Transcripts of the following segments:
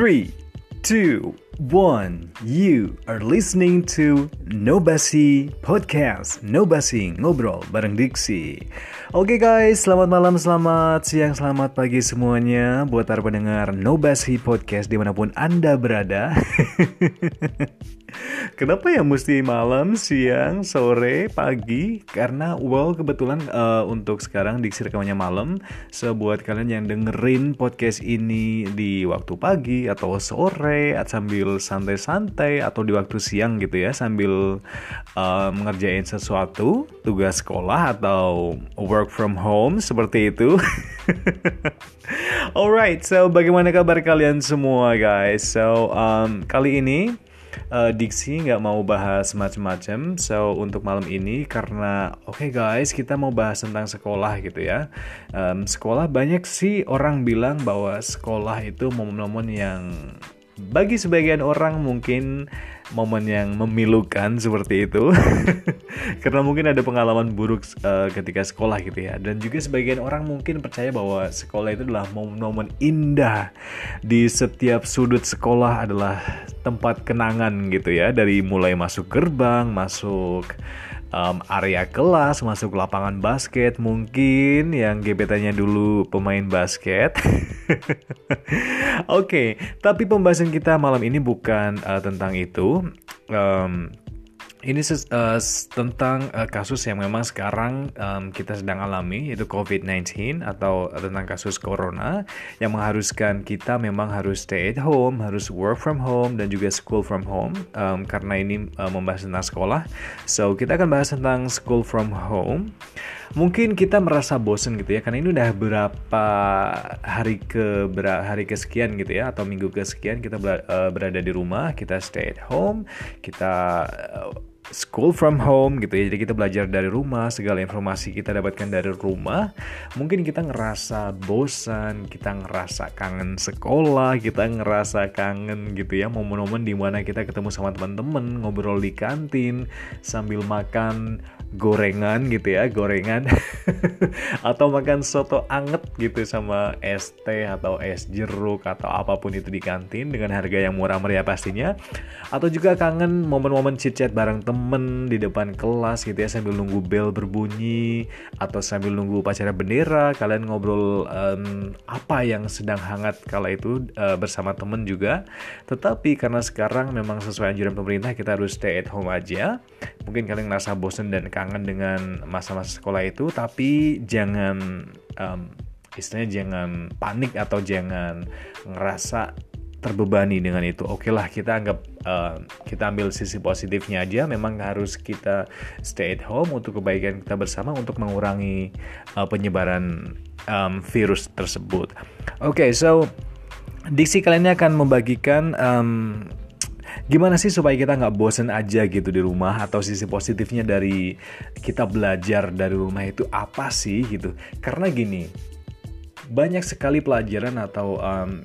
Three, two, one. You are listening to Nobasi Podcast. Nobasi ngobrol bareng Diksi. Oke guys, selamat malam, selamat siang, selamat pagi semuanya buat para pendengar Nobasi Podcast di mana pun anda berada. Kenapa ya mesti malam, siang, sore, pagi? Karena well kebetulan uh, untuk sekarang diksi rekamannya malam. So kalian yang dengerin podcast ini di waktu pagi atau sore sambil santai-santai atau di waktu siang gitu ya sambil uh, mengerjain sesuatu, tugas sekolah atau work from home seperti itu. Alright, so bagaimana kabar kalian semua guys? So um, kali ini uh, Diksi nggak mau bahas macam-macam. So untuk malam ini karena oke okay guys kita mau bahas tentang sekolah gitu ya. Um, sekolah banyak sih orang bilang bahwa sekolah itu momen-momen yang bagi sebagian orang mungkin momen yang memilukan seperti itu. Karena mungkin ada pengalaman buruk uh, ketika sekolah gitu ya. Dan juga sebagian orang mungkin percaya bahwa sekolah itu adalah momen-momen indah di setiap sudut sekolah adalah tempat kenangan gitu ya. Dari mulai masuk gerbang masuk um, area kelas, masuk lapangan basket mungkin yang gebetannya dulu pemain basket. Oke, okay, tapi pembahasan kita malam ini bukan uh, tentang itu. Um, ini uh, tentang uh, kasus yang memang sekarang um, kita sedang alami yaitu COVID-19 atau tentang kasus corona yang mengharuskan kita memang harus stay at home, harus work from home dan juga school from home um, karena ini uh, membahas tentang sekolah. So kita akan bahas tentang school from home. Mungkin kita merasa bosen gitu ya karena ini udah berapa hari ke hari kesekian gitu ya atau minggu kesekian kita berada di rumah, kita stay at home, kita school from home gitu ya. Jadi kita belajar dari rumah, segala informasi kita dapatkan dari rumah. Mungkin kita ngerasa bosan, kita ngerasa kangen sekolah, kita ngerasa kangen gitu ya momen-momen di mana kita ketemu sama teman-teman, ngobrol di kantin sambil makan gorengan gitu ya gorengan atau makan soto anget gitu sama es teh atau es jeruk atau apa pun itu di kantin dengan harga yang murah meriah pastinya atau juga kangen momen-momen chit chat bareng temen di depan kelas gitu ya sambil nunggu bel berbunyi atau sambil nunggu upacara bendera kalian ngobrol um, apa yang sedang hangat kala itu uh, bersama temen juga. Tetapi karena sekarang memang sesuai anjuran pemerintah kita harus stay at home aja. Mungkin kalian ngerasa bosen dan kangen dengan masa-masa sekolah itu tapi jangan um, istilahnya jangan panik atau jangan ngerasa terbebani dengan itu. Oke okay lah kita anggap uh, kita ambil sisi positifnya aja. Memang harus kita stay at home untuk kebaikan kita bersama untuk mengurangi uh, penyebaran um, virus tersebut. Oke, okay, so diksi kali ini akan membagikan um, gimana sih supaya kita nggak bosen aja gitu di rumah atau sisi positifnya dari kita belajar dari rumah itu apa sih gitu karena gini banyak sekali pelajaran atau um,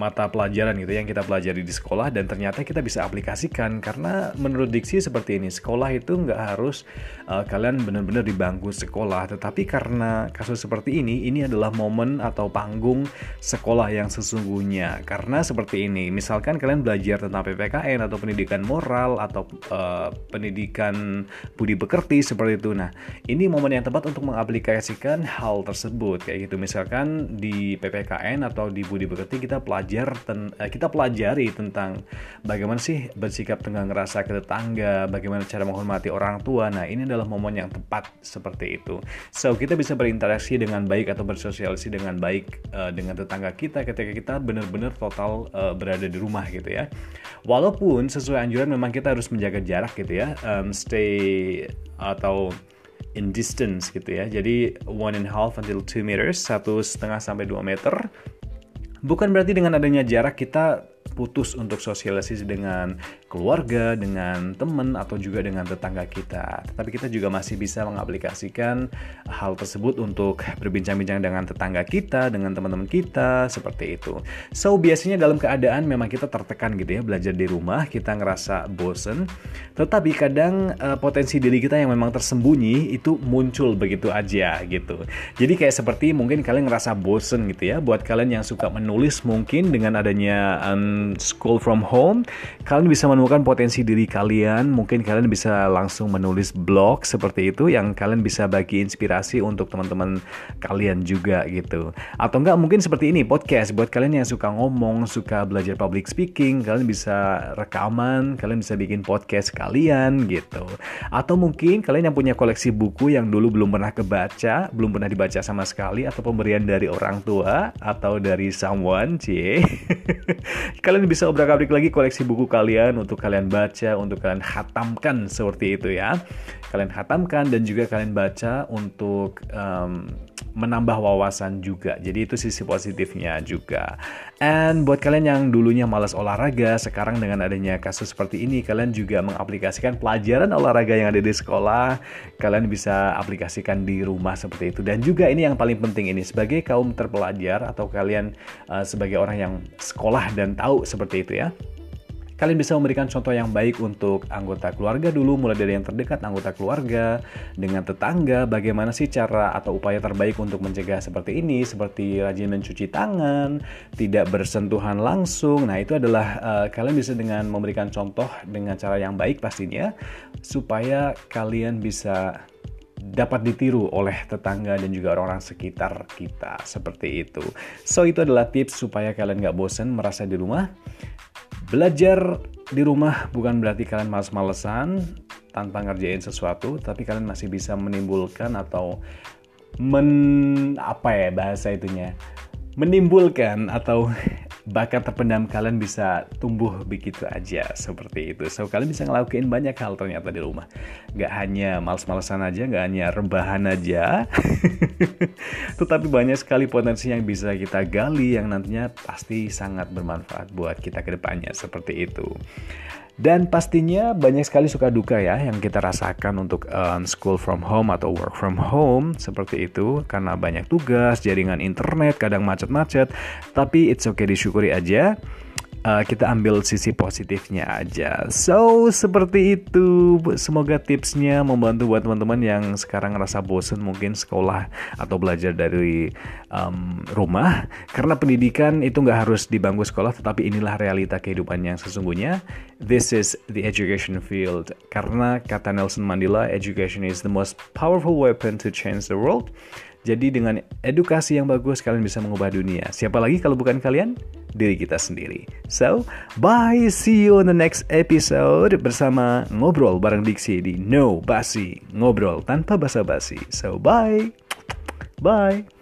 mata pelajaran gitu yang kita pelajari di sekolah dan ternyata kita bisa aplikasikan. Karena menurut diksi seperti ini sekolah itu nggak harus uh, kalian benar-benar di bangku sekolah. Tetapi karena kasus seperti ini ini adalah momen atau panggung sekolah yang sesungguhnya. Karena seperti ini misalkan kalian belajar tentang PPKN atau pendidikan moral atau uh, pendidikan budi pekerti seperti itu. Nah ini momen yang tepat untuk mengaplikasikan hal tersebut kayak gitu. Misalkan di PPKN atau di budi pekerti kita pelajari belajar ten, uh, kita pelajari tentang bagaimana sih bersikap dengan ngerasa ke tetangga, bagaimana cara menghormati orang tua. Nah, ini adalah momen yang tepat seperti itu. So, kita bisa berinteraksi dengan baik atau bersosialisasi dengan baik uh, dengan tetangga kita ketika kita benar-benar total uh, berada di rumah gitu ya. Walaupun sesuai anjuran memang kita harus menjaga jarak gitu ya, um, stay atau in distance gitu ya. Jadi one and a half until two meters, satu setengah sampai dua meter Bukan berarti dengan adanya jarak kita putus untuk sosialisasi dengan keluarga, dengan teman atau juga dengan tetangga kita. Tetapi kita juga masih bisa mengaplikasikan hal tersebut untuk berbincang-bincang dengan tetangga kita, dengan teman-teman kita, seperti itu. So, biasanya dalam keadaan memang kita tertekan gitu ya, belajar di rumah, kita ngerasa bosen. Tetapi kadang uh, potensi diri kita yang memang tersembunyi itu muncul begitu aja gitu. Jadi kayak seperti mungkin kalian ngerasa bosen gitu ya, buat kalian yang suka menulis mungkin dengan adanya um, school from home, kalian bisa menemukan potensi diri kalian. Mungkin kalian bisa langsung menulis blog seperti itu yang kalian bisa bagi inspirasi untuk teman-teman kalian juga gitu. Atau enggak mungkin seperti ini podcast buat kalian yang suka ngomong, suka belajar public speaking, kalian bisa rekaman, kalian bisa bikin podcast kalian gitu. Atau mungkin kalian yang punya koleksi buku yang dulu belum pernah kebaca, belum pernah dibaca sama sekali atau pemberian dari orang tua atau dari someone, cie. kalian bisa obrak-abrik lagi koleksi buku kalian untuk kalian baca, untuk kalian hatamkan seperti itu ya. Kalian hatamkan dan juga kalian baca untuk um, menambah wawasan juga. Jadi itu sisi positifnya juga. And buat kalian yang dulunya malas olahraga, sekarang dengan adanya kasus seperti ini, kalian juga mengaplikasikan pelajaran olahraga yang ada di sekolah, kalian bisa aplikasikan di rumah seperti itu. Dan juga ini yang paling penting ini sebagai kaum terpelajar atau kalian uh, sebagai orang yang sekolah dan tahu seperti itu ya Kalian bisa memberikan contoh yang baik untuk anggota keluarga dulu, mulai dari yang terdekat anggota keluarga, dengan tetangga, bagaimana sih cara atau upaya terbaik untuk mencegah seperti ini, seperti rajin mencuci tangan, tidak bersentuhan langsung. Nah, itu adalah uh, kalian bisa dengan memberikan contoh dengan cara yang baik pastinya, supaya kalian bisa dapat ditiru oleh tetangga dan juga orang-orang sekitar kita seperti itu. So itu adalah tips supaya kalian nggak bosan merasa di rumah. Belajar di rumah bukan berarti kalian males-malesan tanpa ngerjain sesuatu, tapi kalian masih bisa menimbulkan atau men apa ya bahasa itunya? Menimbulkan atau bakat terpendam kalian bisa tumbuh begitu aja seperti itu. So kalian bisa ngelakuin banyak hal ternyata di rumah. Gak hanya males-malesan aja, gak hanya rebahan aja. Tetapi banyak sekali potensi yang bisa kita gali yang nantinya pasti sangat bermanfaat buat kita ke depannya seperti itu. Dan pastinya banyak sekali suka duka ya yang kita rasakan untuk um, school from home atau work from home. Seperti itu karena banyak tugas, jaringan internet kadang macet-macet, tapi it's okay disyukuri aja uh, kita ambil sisi positifnya aja. So, seperti itu. Semoga tipsnya membantu buat teman-teman yang sekarang ngerasa bosen mungkin sekolah atau belajar dari um, rumah. Karena pendidikan itu nggak harus di bangku sekolah, tetapi inilah realita kehidupan yang sesungguhnya. This is the education field. Karena kata Nelson Mandela, education is the most powerful weapon to change the world. Jadi dengan edukasi yang bagus kalian bisa mengubah dunia. Siapa lagi kalau bukan kalian? Diri kita sendiri. So, bye. See you on the next episode bersama Ngobrol bareng Diksi di No Basi. Ngobrol tanpa basa-basi. So, bye. Bye.